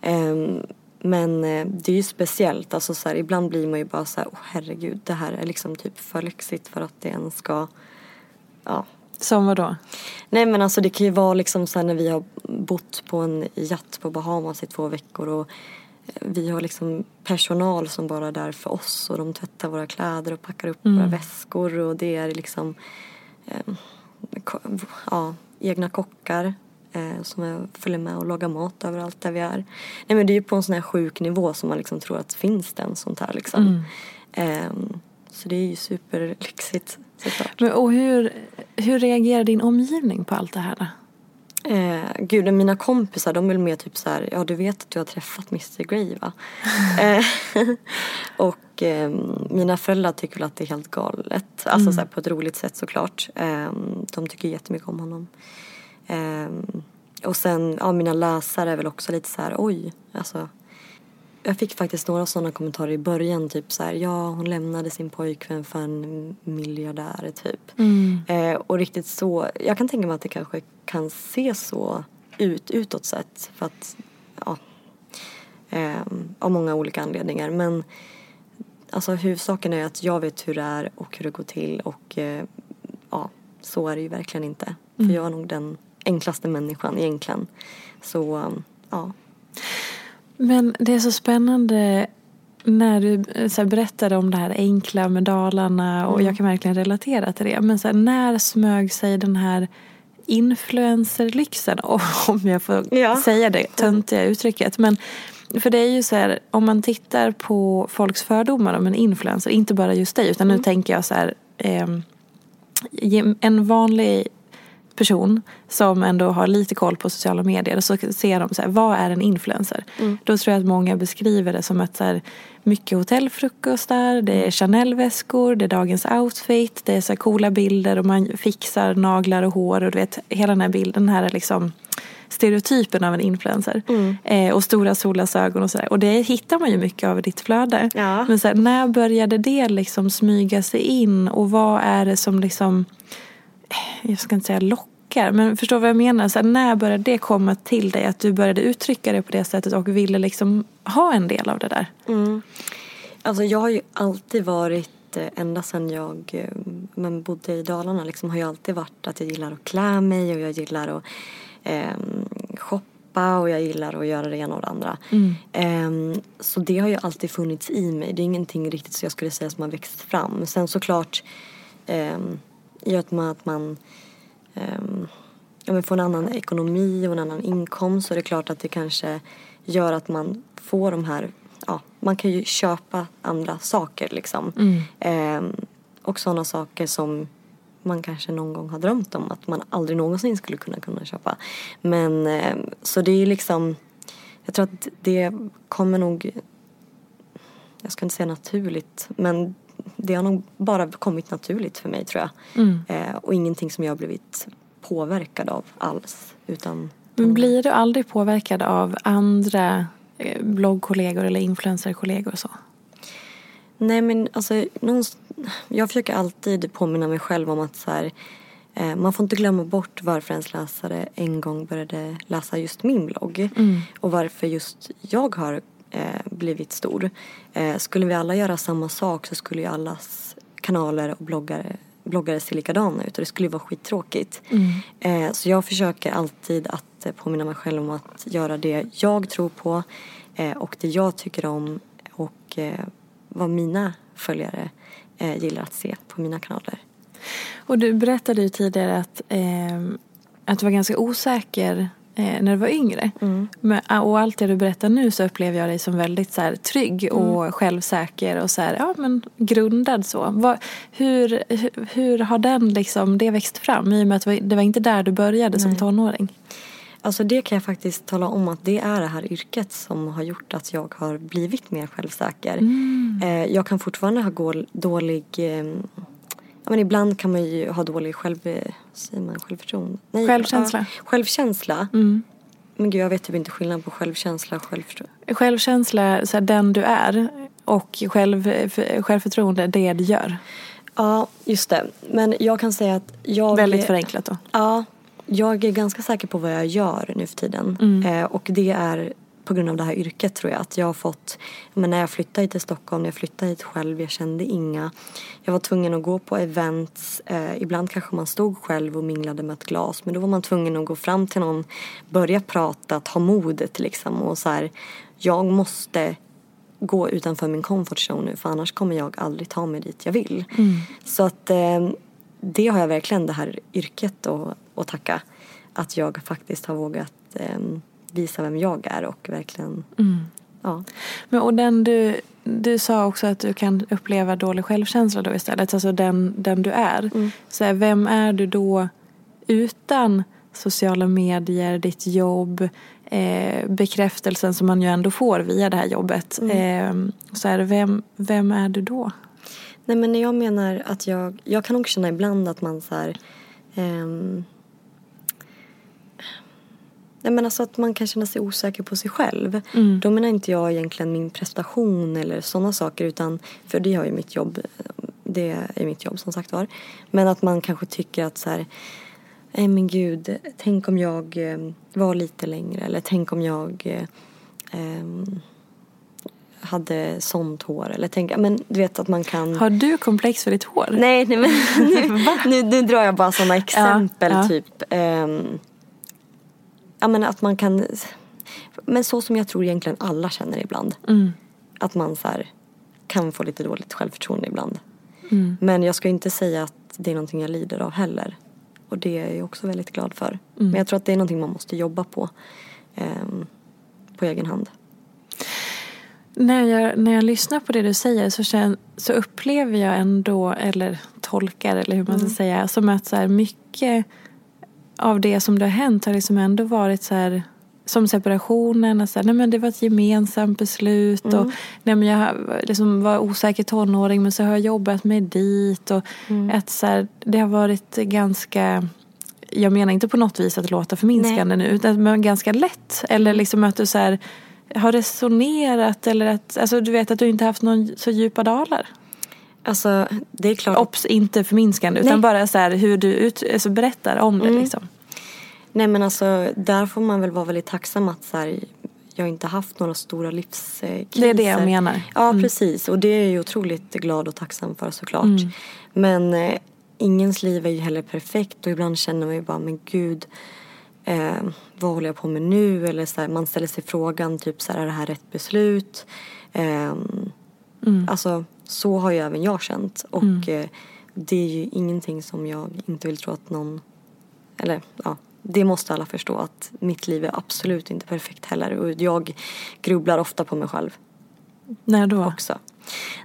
Ehm, men eh, det är ju speciellt, alltså så här, ibland blir man ju bara så här, oh, herregud det här är liksom typ för lyxigt för att det ens ska, ja, Som vad då? Nej men alltså det kan ju vara liksom så här när vi har bott på en yacht på Bahamas i två veckor och vi har liksom personal som bara är där för oss och de tvättar våra kläder och packar upp våra väskor och det är liksom eh, ja, egna kockar eh, som är, följer med och lagar mat överallt där vi är. Nej men det är ju på en sån här sjuk nivå som man liksom tror att finns det en sånt här liksom. Ehm, så det är ju superlyxigt såklart. Men, och hur, hur reagerar din omgivning på allt det här? då? Eh, gud, mina kompisar de är mer typ så här, ja du vet att du har träffat Mr Grey va? eh, [LAUGHS] och eh, mina föräldrar tycker väl att det är helt galet. Alltså så här, på ett roligt sätt såklart. Eh, de tycker jättemycket om honom. Eh, och sen, ja mina läsare är väl också lite så här, oj, alltså. Jag fick faktiskt några sådana kommentarer i början, typ så här, ja hon lämnade sin pojkvän för en miljardär typ. Eh, och riktigt så, jag kan tänka mig att det kanske kan se så ut utåt sett för att, ja, eh, av många olika anledningar. Men alltså huvudsaken är att jag vet hur det är och hur det går till och eh, ja, så är det ju verkligen inte. För jag är nog den enklaste människan egentligen. Så, um, ja. Men det är så spännande när du eh, så här, berättade om det här enkla med Dalarna och jag kan verkligen relatera till det. Men så här, när smög sig den här influencerlyxen, [LAUGHS] om jag får Ja. säga det töntiga uttrycket. Men för det är ju så här, om man tittar på folks fördomar om en influencer, inte bara just dig, utan nu tänker jag så här, ge- en vanlig person som ändå har lite koll på sociala medier och så ser de så här, vad är en influencer? Då tror jag att många beskriver det som att så här, mycket hotellfrukostar, det är Chanel-väskor, det är dagens outfit, det är så här coola bilder och man fixar naglar och hår och du vet hela den här bilden här är liksom stereotypen av en influencer. Eh, och stora solglasögon och sådär. Och det hittar man ju mycket av i ditt flöde. Ja. Men så här, när började det liksom smyga sig in och vad är det som liksom jag ska inte säga lockar tankar. Men förstår vad jag menar? Så här, när började det komma till dig? Att du började uttrycka det på det sättet och ville liksom ha en del av det där? Mm. Alltså jag har ju alltid varit, eh, ända sedan jag eh, men bodde i Dalarna, liksom, har jag alltid varit att jag gillar att klä mig och jag gillar att eh, shoppa och jag gillar att göra det ena och det andra. Mm. Eh, så det har ju alltid funnits i mig. Det är ingenting riktigt så jag skulle säga som har växt fram. Sen såklart eh, i och med att man ja, men får en annan ekonomi och en annan inkomst så är det klart att det kanske gör att man får de här, ja, man kan ju köpa andra saker liksom. Eh, och sådana saker som man kanske någon gång har drömt om att man aldrig någonsin skulle kunna kunna köpa. Men eh, så det är liksom, jag tror att det kommer nog, jag ska inte säga naturligt, men det har nog bara kommit naturligt för mig tror jag. Eh, och ingenting som jag har blivit påverkad av alls. Utan Men blir du aldrig påverkad av andra eh, bloggkollegor eller influencerkollegor och så? Nej men alltså, någonst- jag försöker alltid påminna mig själv om att så här, eh, man får inte glömma bort varför ens läsare en gång började läsa just min blogg. Och varför just jag har blivit stor. Eh, skulle vi alla göra samma sak så skulle ju allas kanaler och bloggare bloggare se likadana ut och det skulle ju vara skittråkigt. Eh, så jag försöker alltid att eh, påminna mig själv om att göra det jag tror på eh, och det jag tycker om och eh, vad mina följare eh, gillar att se på mina kanaler. Och du berättade ju tidigare att, eh, att du var ganska osäker eh, när du var yngre. Men, och allt det du berättar nu så upplever jag dig som väldigt så här, trygg och självsäker och så här, ja, men grundad så. Vad, hur, hur, hur har den liksom, det växt fram i och med att det var, inte där du började som tonåring? Alltså det kan jag faktiskt tala om att det är det här yrket som har gjort att jag har blivit mer självsäker. Eh, jag kan fortfarande ha dålig eh, Ja, men ibland kan man ju ha dålig själv, eh, säger man, självförtroende. Nej, Självkänsla. Ja, självkänsla. Men gud jag vet typ inte skillnad på självkänsla och självförtroende. Självkänsla, så här, den du är och själv, för, självförtroende, det du gör. Ja, just det. Men jag kan säga att jag... Väldigt förenklat då. Ja, jag är ganska säker på vad jag gör nu för tiden. Eh, och det är på grund av det här yrket tror jag. Att jag har fått, men när jag flyttade hit till Stockholm, när jag flyttade hit själv, jag kände inga. Jag var tvungen att gå på events. Eh, ibland kanske man stod själv och minglade med ett glas. Men då var man tvungen att gå fram till någon, börja prata, ta modet liksom. Och så här, jag måste gå utanför min comfort zone nu för annars kommer jag aldrig ta mig dit jag vill. Så att eh, det har jag verkligen det här yrket att, att tacka. Att jag faktiskt har vågat eh, visa vem jag är och verkligen ja. Men, och den du, du sa också att du kan uppleva dålig självkänsla då istället. Alltså den, den du är. Så här, vem är du då utan sociala medier, ditt jobb, eh, bekräftelsen som man ju ändå får via det här jobbet. Eh, så här, vem, vem är du då? Nej men jag menar att jag, jag kan nog känna ibland att man så här, ehm, Nej men alltså att man kan känna sig osäker på sig själv. Då menar inte jag egentligen min prestation eller sådana saker utan för det har ju mitt jobb, det är mitt jobb som sagt var. Men att man kanske tycker att så här, nej men gud, tänk om jag eh, var lite längre eller tänk om jag eh, ehm, hade sånt hår eller tänk, men du vet att man kan Har du komplex för ditt hår? Nej, nej men [LAUGHS] nu, [LAUGHS] nu, nu drar jag bara sådana exempel ja. typ. ehm, ja men att man kan, men så som jag tror egentligen alla känner ibland. Att man så här, kan få lite dåligt självförtroende ibland. Men jag ska inte säga att det är någonting jag lider av heller. Och det är jag också väldigt glad för. Men jag tror att det är någonting man måste jobba på. ehm, på egen hand. När jag, när jag lyssnar på det du säger så, känn, så upplever jag ändå, eller tolkar eller hur man ska säga, som att så här mycket av det som det har hänt har liksom ändå varit så här som separationen, och så här, nej men det var ett gemensamt beslut och nej men jag liksom var osäker tonåring men så har jag jobbat mig dit och att så här, det har varit ganska jag menar inte på något vis att låta förminskande nu utan men ganska lätt. Eller liksom att du så här har resonerat eller att alltså du vet att du inte haft någon så djupa dalar. Alltså det är klart. Obs, inte förminskande utan Nej. bara så här hur du ut, alltså berättar om det liksom. Nej men alltså där får man väl vara väldigt tacksam att så här, jag inte haft några stora livskriser. Det är det jag menar. Ja Mm. precis och det är jag ju otroligt glad och tacksam för såklart. Mm. Men eh, ingens liv är ju heller perfekt och ibland känner man ju bara men gud eh, vad håller jag på med nu? Eller så här, man ställer sig frågan typ så här, är det här rätt beslut? Ehm, Mm. Alltså så har ju även jag känt och eh, det är ju ingenting som jag inte vill tro att någon eller ja, det måste alla förstå att mitt liv är absolut inte perfekt heller och jag grubblar ofta på mig själv När då? också.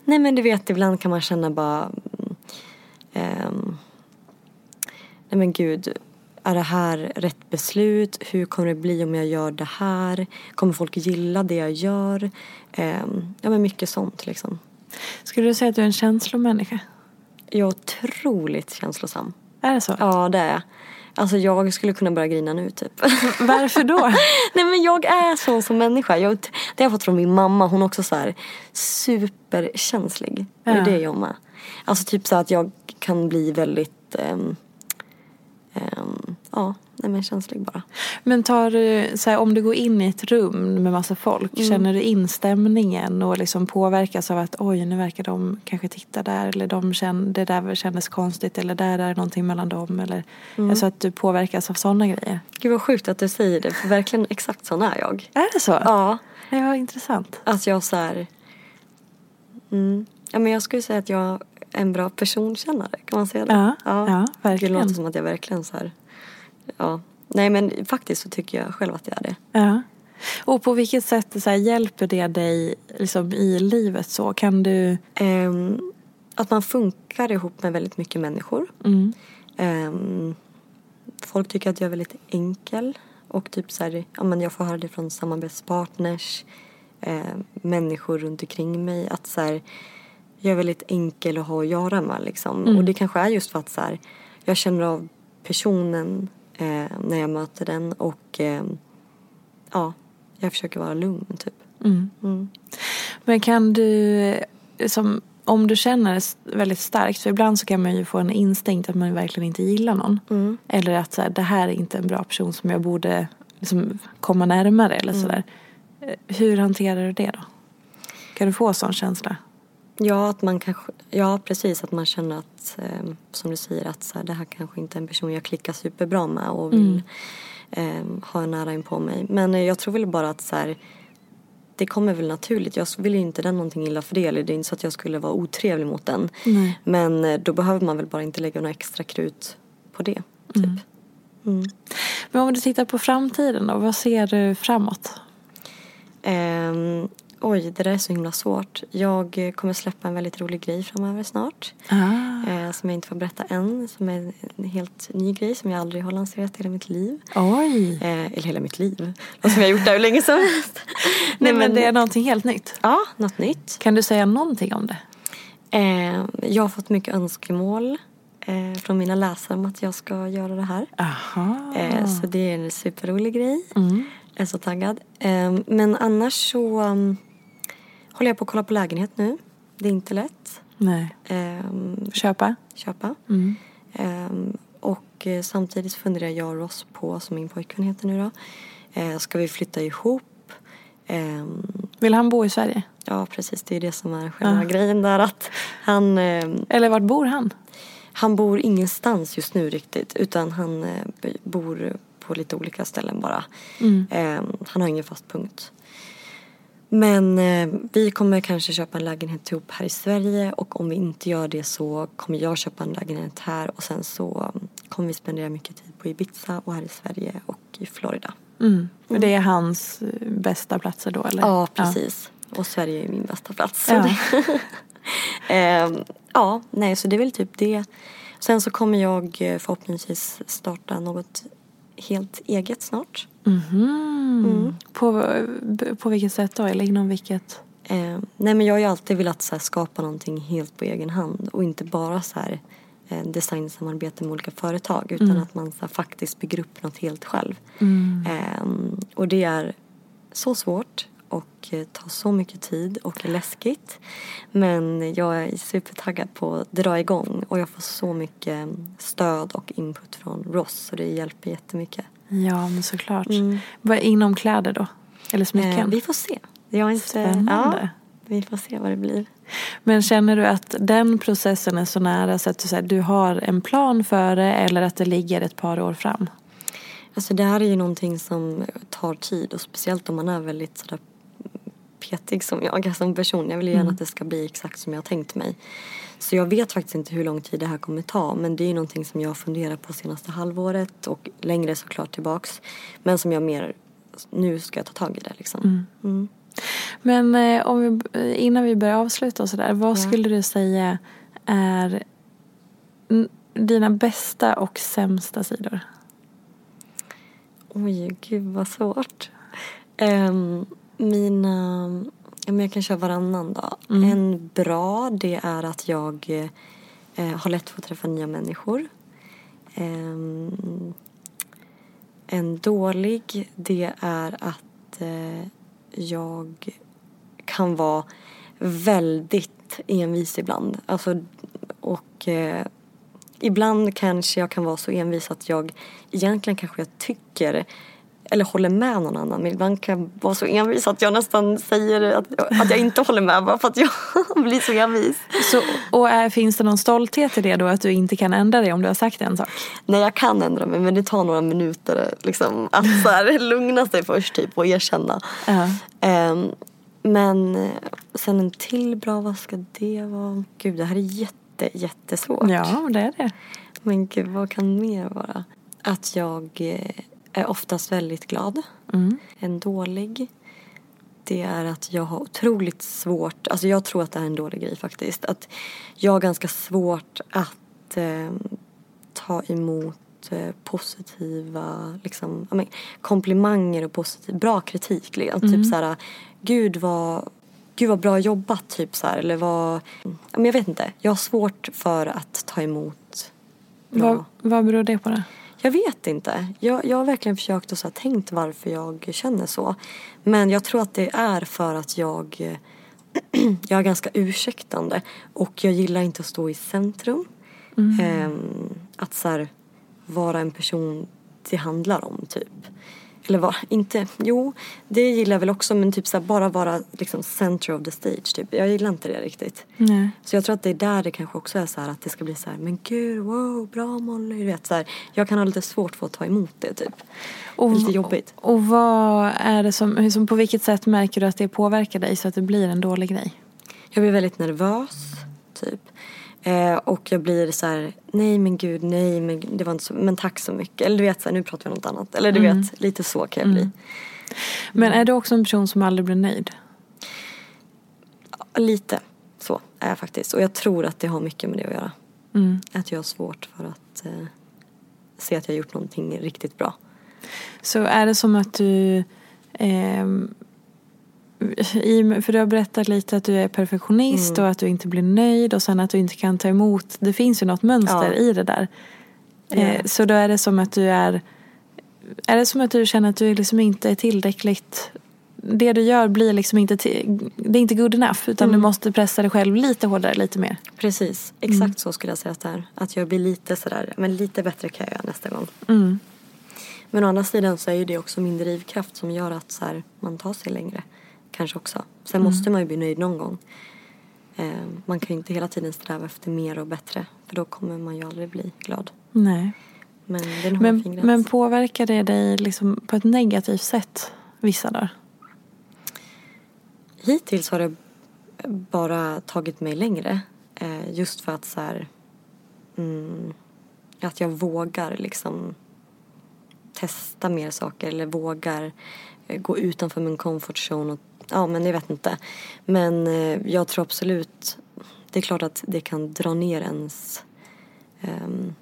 Nej men du vet ibland kan man känna bara mm, ehm, Nej men gud är det här rätt beslut? Hur kommer det bli om jag gör det här? Kommer folk gilla det jag gör? Ehm, ja men mycket sånt liksom. Skulle du säga att du är en känslomänniska? Jag är otroligt känslosam. Är det så? Ja det är jag. Alltså jag skulle kunna börja grina nu typ. [LAUGHS] Varför då? [LAUGHS] Nej men jag är sån som människa. Jag, det har jag fått från min mamma. Hon är också så här superkänslig. Ja. det är jag med. Alltså typ så att jag kan bli väldigt, ehm, ehm, ja, nej men känslig bara. Men tar du, så här, om du går in i ett rum med massa folk, Mm. känner du in stämningen och liksom påverkas av att oj nu verkar de kanske titta där eller de känner, det där kändes konstigt eller där är någonting mellan dem eller Mm. alltså att du påverkas av sådana grejer. Gud vad sjukt att du säger det. För verkligen exakt sån är jag. Är det så? Ja, Det var intressant. att jag så här, mm, ja men jag skulle säga att jag är en bra personkännare. Kan man säga det? Ja, ja, Det verkligen. låter som att jag verkligen så här, ja. Nej men faktiskt så tycker jag själv att jag är det. Ja. Och på vilket sätt så här, hjälper det dig liksom, i livet så? Kan du... Ehm, att man funkar ihop med väldigt mycket människor. Mm. Ehm, folk tycker att jag är väldigt enkel. Och typ så här, ja, men jag får höra det från samarbetspartners, eh, människor runt omkring mig. Att så här, jag är väldigt enkel att ha att göra med liksom. Och det kanske är just för att så här, jag känner av personen eh, när jag möter den. Och eh, ja, jag försöker vara lugn typ. Mm. Mm. Men kan du, som, om du känner s- väldigt starkt, för ibland så kan man ju få en instinkt att man verkligen inte gillar någon. Mm. Eller att så här, det här är inte en bra person som jag borde liksom, komma närmare eller sådär. Eh, Hur hanterar du det då? Kan du få sån känsla? Ja, att man kanske, ja precis att man känner att, eh, som du säger, att så här, det här kanske inte är en person jag klickar superbra med och vill eh, ha nära in på mig. Men eh, jag tror väl bara att så här, det kommer väl naturligt. Jag vill ju inte den någonting illa för det. Eller det är inte så att jag skulle vara otrevlig mot den. Nej. Men eh, då behöver man väl bara inte lägga några extra krut på det. Typ. Mm. Men om du tittar på framtiden då, vad ser du framåt? Ehm, oj, det där är så himla svårt. Jag eh, kommer släppa en väldigt rolig grej framöver snart. Ah. eh, som jag inte får berätta än. Som är en helt ny grej som jag aldrig har lanserat i hela mitt liv. Oj! Eh, eller hela mitt liv. Något som jag har gjort där hur länge som helst. [LAUGHS] Nej men det är någonting helt nytt. Ja, något nytt. Kan du säga någonting om det? Eh, jag har fått mycket önskemål eh, från mina läsare om att jag ska göra det här. Aha. Eh, så det är en superrolig grej. Mm. Jag är så taggad. Men annars så um, håller jag på att kolla på lägenhet nu. Det är inte lätt. Nej. Ehm, Köpa? köpa. Mm. Ehm, och eh, samtidigt funderar jag och Ross på, som min pojkvän heter nu då, eh, ska vi flytta ihop? Ehm, Vill han bo i Sverige? ja precis, det är det som är själva Ah. grejen där att han, Eller vart bor han? han bor ingenstans just nu riktigt utan han eh, bor på lite olika ställen bara. Mm. Han har ingen fast punkt. Men eh, vi kommer kanske köpa en lägenhet ihop här i Sverige och om vi inte gör det så kommer jag köpa en lägenhet här och sen så um, kommer vi spendera mycket tid på Ibiza och här i Sverige och i Florida. Mm. För det är hans eh, bästa platser då eller? Ja, precis. Och Sverige är min bästa plats. Ja. [LAUGHS] Ehm, ja, nej så det är väl typ det. Sen så kommer jag eh, förhoppningsvis starta något helt eget snart. Mhm. Mm. På, på vilket sätt då? Eller inom vilket? Eh, nej men jag har ju alltid velat så här, skapa någonting helt på egen hand och inte bara så här eh, designsamarbete med olika företag utan att man så här, faktiskt bygger upp något helt själv. Eh, och det är så svårt och eh, tar så mycket tid och är läskigt. Men jag är supertaggad på att dra igång och jag får så mycket stöd och input från Ross så det hjälper jättemycket. Ja, men såklart. Mm. Inom kläder då? Eller smycken? Eh, vi får se. Jag inte, Spännande. Ja, vi får se vad det blir. Men känner du att den processen är så nära så att du, så här, du har en plan för det eller att det ligger ett par år fram? Alltså det här är ju någonting som tar tid och speciellt om man är väldigt sådär petig som jag som person. Jag vill gärna mm. att det ska bli exakt som jag har tänkt mig. Så jag vet faktiskt inte hur lång tid det här kommer ta men det är någonting som jag funderar på senaste halvåret och längre såklart tillbaks. Men som jag mer, nu ska jag ta tag i det liksom. Mm. Mm. Men eh, om vi, innan vi börjar avsluta och sådär, vad ja. skulle du säga är dina bästa och sämsta sidor? Oj, gud vad svårt. Um, mina, men jag kan köra varannan dag. Mm. En bra det är att jag eh, har lätt för att träffa nya människor. Um, en dålig det är att eh, jag kan vara väldigt envis ibland. Alltså, och eh, ibland kanske jag kan vara så envis att jag egentligen kanske jag tycker eller håller med någon annan. Men ibland kan jag vara så envis att jag nästan säger att, att jag inte håller med bara för att jag [LAUGHS] blir så envis. Så, och är, finns det någon stolthet i det då att du inte kan ändra dig om du har sagt en sak? Nej jag kan ändra mig men det tar några minuter liksom, att så här, [LAUGHS] lugna sig först typ och erkänna. Uh-huh. Um, men sen en till bra, vad ska det vara? Gud det här är jätte, jättesvårt. Ja det är det. Men gud vad kan mer vara? Att jag eh, är oftast väldigt glad. Mm. En dålig det är att jag har otroligt svårt, alltså jag tror att det här är en dålig grej faktiskt, att jag har ganska svårt att eh, ta emot eh, positiva liksom, men, komplimanger och positiv, bra kritik. Liksom. Typ mm. Typ såhär, gud vad, gud vad bra jobbat typ så här, eller vad, men jag vet inte, jag har svårt för att ta emot bra. Vad, vad beror det på då? Jag vet inte. Jag, jag har verkligen försökt och så tänkt varför jag känner så. Men jag tror att det är för att jag, [CLEARS THROAT] jag är ganska ursäktande. Och jag gillar inte att stå i centrum. Mm. Ähm, att så här, vara en person det handlar om typ. Eller vad, inte, jo det gillar jag väl också men typ så här, bara vara liksom center of the stage typ. Jag gillar inte det riktigt. Nej. Så jag tror att det är där det kanske också är så här att det ska bli så här, men gud wow bra Molly. Du vet så här, jag kan ha lite svårt för att ta emot det typ. Och, lite jobbigt. Och vad är det som, liksom, på vilket sätt märker du att det påverkar dig så att det blir en dålig grej? Jag blir väldigt nervös typ. Eh, och jag blir så här, nej men gud, nej men det var inte så, men tack så mycket. Eller du vet, så här, nu pratar vi om något annat. Eller du mm. vet, lite så kan jag bli. Mm. Men är du också en person som aldrig blir nöjd? lite så är jag faktiskt. Och jag tror att det har mycket med det att göra. Mm. Att jag har svårt för att eh, se att jag har gjort någonting riktigt bra. Så är det som att du eh, i, för du har berättat lite att du är perfektionist mm. och att du inte blir nöjd och sen att du inte kan ta emot. Det finns ju något mönster ja. i det där. Eh, så då är det som att du är Är det som att du känner att du liksom inte är tillräckligt det du gör blir liksom inte, det är inte good enough utan mm. du måste pressa dig själv lite hårdare, lite mer. Precis, exakt mm. så skulle jag säga att det är. Att jag blir lite sådär, men lite bättre kan jag göra nästa gång. Mm. Men å andra sidan så är ju det också min drivkraft som gör att så här, man tar sig längre kanske också. Sen mm. måste man ju bli nöjd någon gång. Eh, man kan ju inte hela tiden sträva efter mer och bättre för då kommer man ju aldrig bli glad. Nej. Men, men, men påverkar det dig liksom på ett negativt sätt vissa dagar? Hittills har det bara tagit mig längre. Eh, just för att så här, mm, att jag vågar liksom testa mer saker eller vågar eh, gå utanför min comfort zone och ja men jag vet inte. Men eh, jag tror absolut, det är klart att det kan dra ner ens um,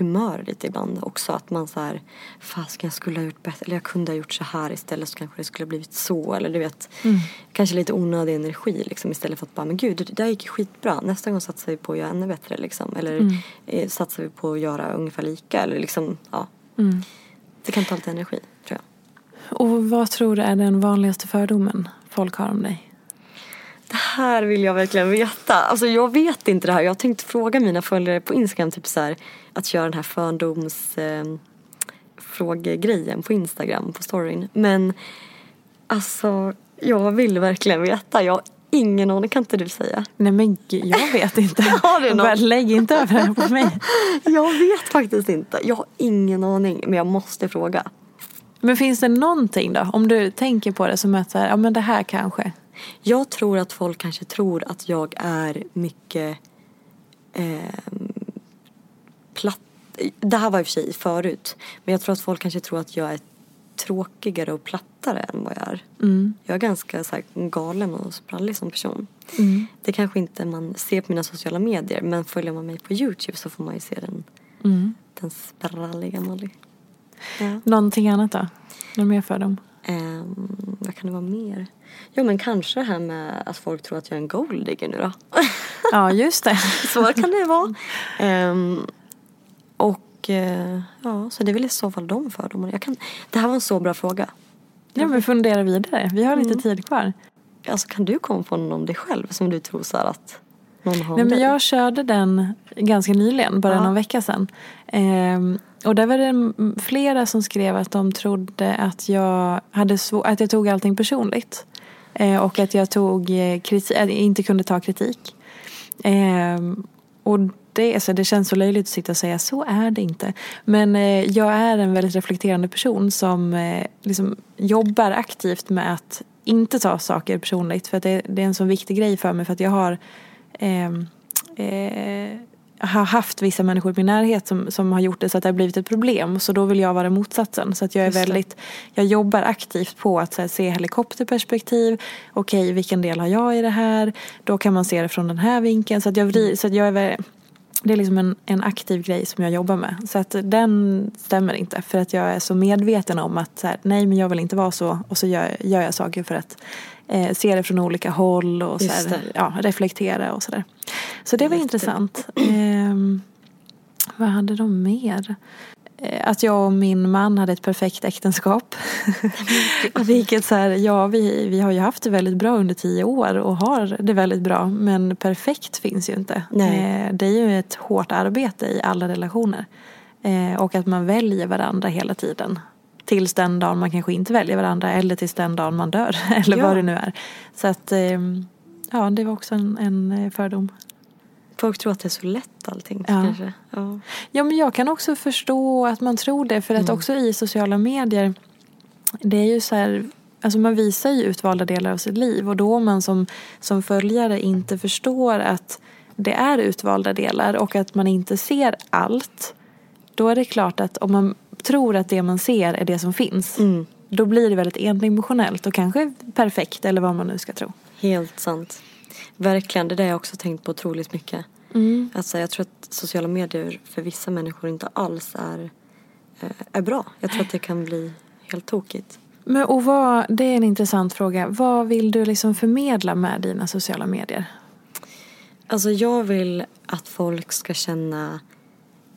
humör lite ibland också. Att man så här, fast jag skulle ha gjort bättre, eller jag kunde ha gjort så här istället så kanske det skulle ha blivit så. Eller du vet, mm. kanske lite onödig energi liksom istället för att bara, men gud det där gick skitbra. Nästa gång satsar vi på att göra ännu bättre liksom. Eller mm. eh, satsar vi på att göra ungefär lika eller liksom, ja. Mm. Det kan ta lite energi tror jag. Och vad tror du är den vanligaste fördomen folk har om dig? Det här vill jag verkligen veta. Alltså jag vet inte det här. Jag har tänkt fråga mina följare på Instagram typ så här, att köra den här fördoms eh, frågegrejen på Instagram på storyn. Men alltså jag vill verkligen veta. Jag har ingen aning, kan inte du säga? Nej men jag vet inte. [LAUGHS] Har du någon? Lägg inte över det här på mig. [LAUGHS] Jag vet faktiskt inte. Jag har ingen aning men jag måste fråga. Men finns det någonting då? Om du tänker på det som att ja men det här kanske. Jag tror att folk kanske tror att jag är mycket eh, platt. Det här var i och för sig förut. Men jag tror att folk kanske tror att jag är tråkigare och plattare än vad jag är. Jag är ganska så här, galen och sprallig som person. Det kanske inte man ser på mina sociala medier men följer man mig på Youtube så får man ju se den, den spralliga Molly. Ja. Någonting annat då? Någon mer fördom? Um, vad kan det vara mer? Jo men kanske det här med att folk tror att jag är en golddigger nu då. [LAUGHS] Ja just det. [LAUGHS] så kan det vara. Ehm, och eh, ja, så det är väl i så fall de fördomarna. Jag kan, det här var en så bra fråga. Ja men fundera vidare. Vi har lite tid kvar. Alltså kan du komma på någon om dig själv som du tror så här att någon Nej, men jag körde den ganska nyligen, bara Ja. någon vecka sedan. Ehm, och där var det flera som skrev att de trodde att jag, hade att jag tog allting personligt. Eh, och att jag tog eh, kriti- att jag inte kunde ta kritik. Ehm, och det, alltså, det känns så löjligt att sitta och säga så är det inte. Men eh, jag är en väldigt reflekterande person som eh, liksom jobbar aktivt med att inte ta saker personligt. För att det, det är en så viktig grej för mig för att jag har ehm, eh, har haft vissa människor i min närhet som, som har gjort det så att det har blivit ett problem. Så då vill jag vara motsatsen. Så att jag är väldigt, jag jobbar aktivt på att här, se helikopterperspektiv. Okej, vilken del har jag i det här? Då kan man se det från den här vinkeln. Så att jag, så att jag är det är liksom en, en aktiv grej som jag jobbar med. Så att den stämmer inte. För att jag är så medveten om att så här, nej men jag vill inte vara så. Och så gör, gör jag saker för att eh, se det från olika håll och så Just här, det. ja, reflektera och sådär. Så det var Jättebra. intressant. Ehm, vad hade de mer? Eh, Att jag och min man hade ett perfekt äktenskap. [LAUGHS] [LAUGHS] Vilket så här, ja vi, vi har ju haft det väldigt bra under tio år och har det väldigt bra. Men perfekt finns ju inte. Nej. Eh, Det är ju ett hårt arbete i alla relationer. Eh, Och att man väljer varandra hela tiden. Tills den dagen man kanske inte väljer varandra eller tills den dagen man dör. [LAUGHS] Eller Ja. vad det nu är. Så att ehm, ja, det var också en, en eh, fördom. Folk tror att det är så lätt allting Ja. kanske. Ja. Ja men jag kan också förstå att man tror det för att också i sociala medier det är ju så här Alltså man visar ju utvalda delar av sitt liv och då man som, som följare inte förstår att det är utvalda delar och att man inte ser allt då är det klart att om man tror att det man ser är det som finns Mm. då blir det väldigt endimensionellt och kanske perfekt eller vad man nu ska tro. Helt sant. Verkligen, det där har jag också tänkt på otroligt mycket. Alltså, jag tror att sociala medier för vissa människor inte alls är, eh, är bra. Jag tror att det kan bli helt tokigt. Men, och vad, det är en intressant fråga. Vad vill du liksom förmedla med dina sociala medier? Alltså jag vill att folk ska känna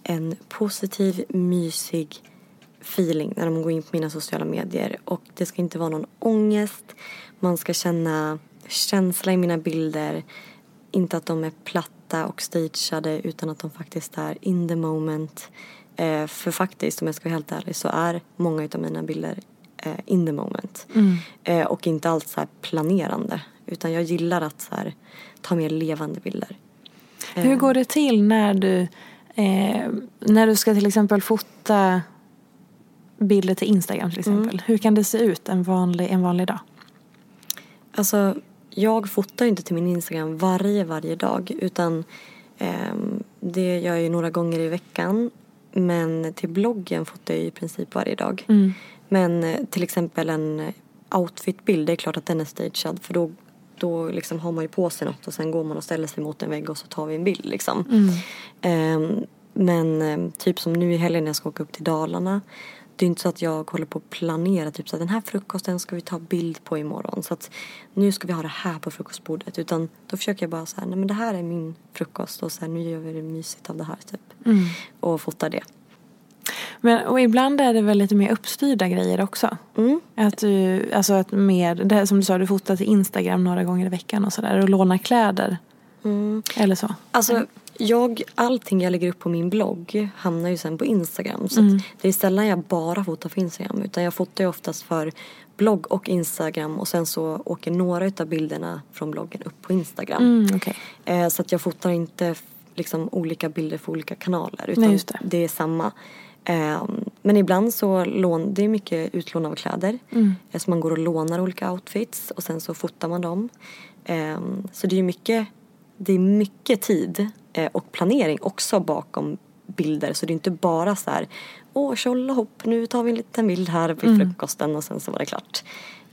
en positiv, mysig feeling när de går in på mina sociala medier. Och det ska inte vara någon ångest. Man ska känna känsla i mina bilder. Inte att de är platta och stageade utan att de faktiskt är in the moment. Eh, för faktiskt, om jag ska vara helt ärlig, så är många av mina bilder eh, in the moment. Eh, och inte alls så planerande. Utan jag gillar att så här, ta mer levande bilder. Hur går det till när du, eh, när du ska till exempel fota bilder till Instagram till exempel? Hur kan det se ut en vanlig, en vanlig dag? Alltså, jag fotar ju inte till min Instagram varje, varje dag. Utan ehm, det gör jag ju några gånger i veckan. Men till bloggen fotar jag i princip varje dag. Men eh, till exempel en outfitbild, det är klart att den är stagead. För då, då liksom har man ju på sig något och sen går man och ställer sig mot en vägg och så tar vi en bild liksom. Ehm, men eh, typ som nu i helgen när jag ska åka upp till Dalarna. Det är inte så att jag håller på att planera typ så att den här frukosten ska vi ta bild på imorgon. Så att nu ska vi ha det här på frukostbordet. Utan då försöker jag bara så här, nej men det här är min frukost och så här, nu gör vi det mysigt av det här typ. Och fotar det. Men, och ibland är det väl lite mer uppstyrda grejer också. Mm. Att du, alltså att mer, det här som du sa, du fotar till Instagram några gånger i veckan och sådär och lånar kläder. Eller så. Alltså jag, allting jag lägger upp på min blogg hamnar ju sen på Instagram. Så mm. det är sällan jag bara fotar för Instagram. Utan jag fotar ju oftast för blogg och Instagram och sen så åker några utav bilderna från bloggen upp på Instagram. Mm, okay. eh, så att jag fotar inte liksom olika bilder för olika kanaler utan Nej, det. det. är samma. Eh, men ibland så lån, det är mycket utlån av kläder. Mm. Eh, så man går och lånar olika outfits och sen så fotar man dem. Eh, så det är mycket, det är mycket tid och planering också bakom bilder så det är inte bara så här åh tjolahopp nu tar vi en liten bild här vid mm. frukosten och sen så var det klart.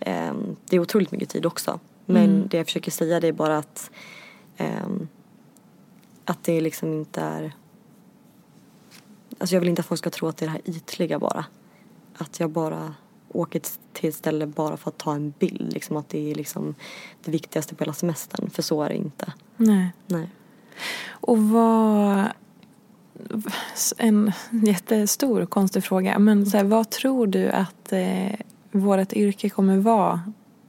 Um, det är otroligt mycket tid också. Men mm. det jag försöker säga det är bara att um, att det liksom inte är Alltså jag vill inte att folk ska tro att det är det här ytliga bara. Att jag bara åker till ett ställe bara för att ta en bild. Liksom att det är liksom det viktigaste på hela semestern. För så är det inte. Nej. Nej. Och vad en jättestor konstig fråga. Men så här, vad tror du att eh, vårt yrke kommer vara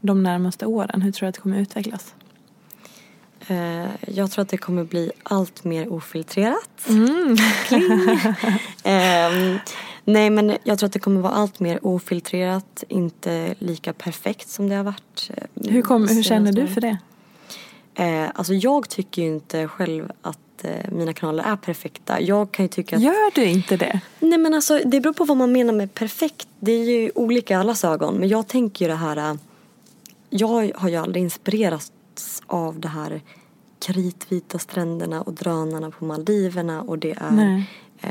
de närmaste åren? Hur tror du att det kommer utvecklas? Eh, jag tror att det kommer bli allt mer ofiltrerat. Mm. [LAUGHS] eh, nej men jag tror att det kommer vara allt mer ofiltrerat. Inte lika perfekt som det har varit. Eh, hur, kom, hur känner du för det? Eh, alltså jag tycker ju inte själv att eh, mina kanaler är perfekta. Jag kan ju tycka att... Gör du inte det? Nej men alltså det beror på vad man menar med perfekt. Det är ju olika i allas ögon. Men jag tänker ju det här. Eh, jag har ju aldrig inspirerats av det här kritvita stränderna och drönarna på Maldiverna och det är eh,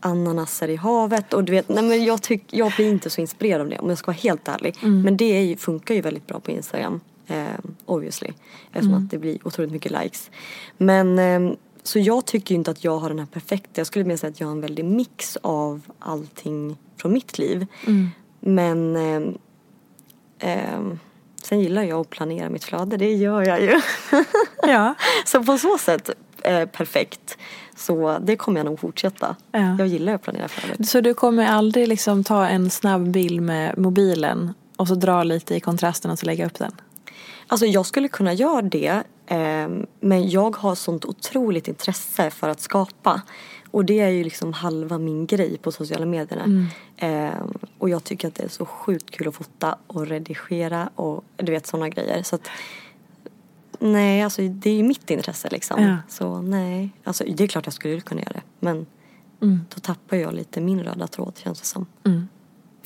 ananaser i havet och du vet, nej men jag, tyck, jag blir inte så inspirerad av det om jag ska vara helt ärlig. Mm. Men det ju, funkar ju väldigt bra på Instagram. Eh, obviously. Eftersom mm. att det blir otroligt mycket likes. Men eh, så jag tycker inte att jag har den här perfekta. Jag skulle mer säga att jag har en väldig mix av allting från mitt liv. Mm. Men eh, eh, sen gillar jag att planera mitt flöde. Det gör jag ju. [LAUGHS] Ja. så på så sätt eh, perfekt. Så det kommer jag nog fortsätta. Ja. Jag gillar att planera flödet. Så du kommer aldrig liksom ta en snabb bild med mobilen och så dra lite i kontrasten och så lägga upp den? Alltså jag skulle kunna göra det eh, men jag har sånt otroligt intresse för att skapa. Och det är ju liksom halva min grej på sociala medierna. Mm. Eh, och jag tycker att det är så sjukt kul att fota och redigera och du vet sådana grejer. Så att, nej, alltså det är ju mitt intresse liksom. Ja. Så nej, alltså det är klart jag skulle kunna göra det. Men mm. då tappar jag lite min röda tråd känns det som. Mm.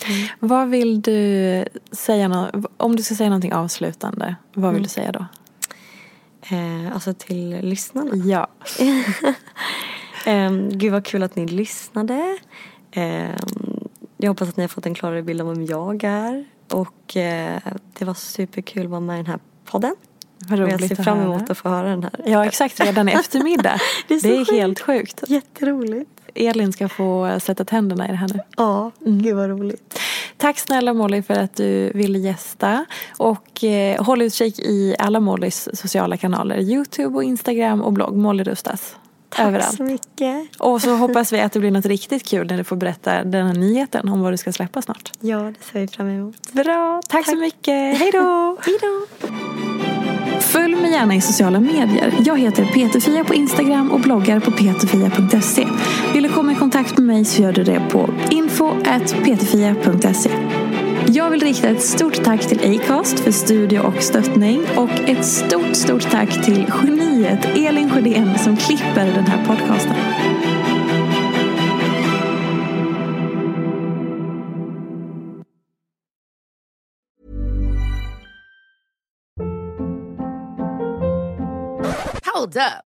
Mm. Vad vill du säga, om du ska säga någonting avslutande, vad vill mm. du säga då? Eh, alltså till lyssnarna? Ja. [LAUGHS] eh, gud vad kul att ni lyssnade. Eh, jag hoppas att ni har fått en klarare bild av vem jag är. Och eh, det var superkul att vara med i den här podden. Vad roligt jag ser fram emot att få höra den här. Ja exakt, redan i eftermiddag. [LAUGHS] det är, det är helt sjukt. Jätteroligt. Elin ska få sätta tänderna i det här nu. Ja, mm. gud vad roligt. Tack snälla Molly för att du ville gästa. Och eh, håll utkik i alla Mollys sociala kanaler. Youtube och Instagram och blogg. Molly Rustas. Tack Överallt. så mycket. Och så [LAUGHS] hoppas vi att det blir något riktigt kul när du får berätta den här nyheten om vad du ska släppa snart. Ja, det ser vi fram emot. Bra. Tack, Tack. så mycket. [LAUGHS] Hej då. Hej då. Följ mig gärna i sociala medier. Jag heter Peterfia på Instagram och bloggar på peterfia.se. Kontakt med mig så gör du det på info.ptfia.se Jag vill rikta ett stort tack till Acast för studie och stöttning och ett stort, stort tack till geniet Elin Sjödén som klipper den här podcasten. Hold up.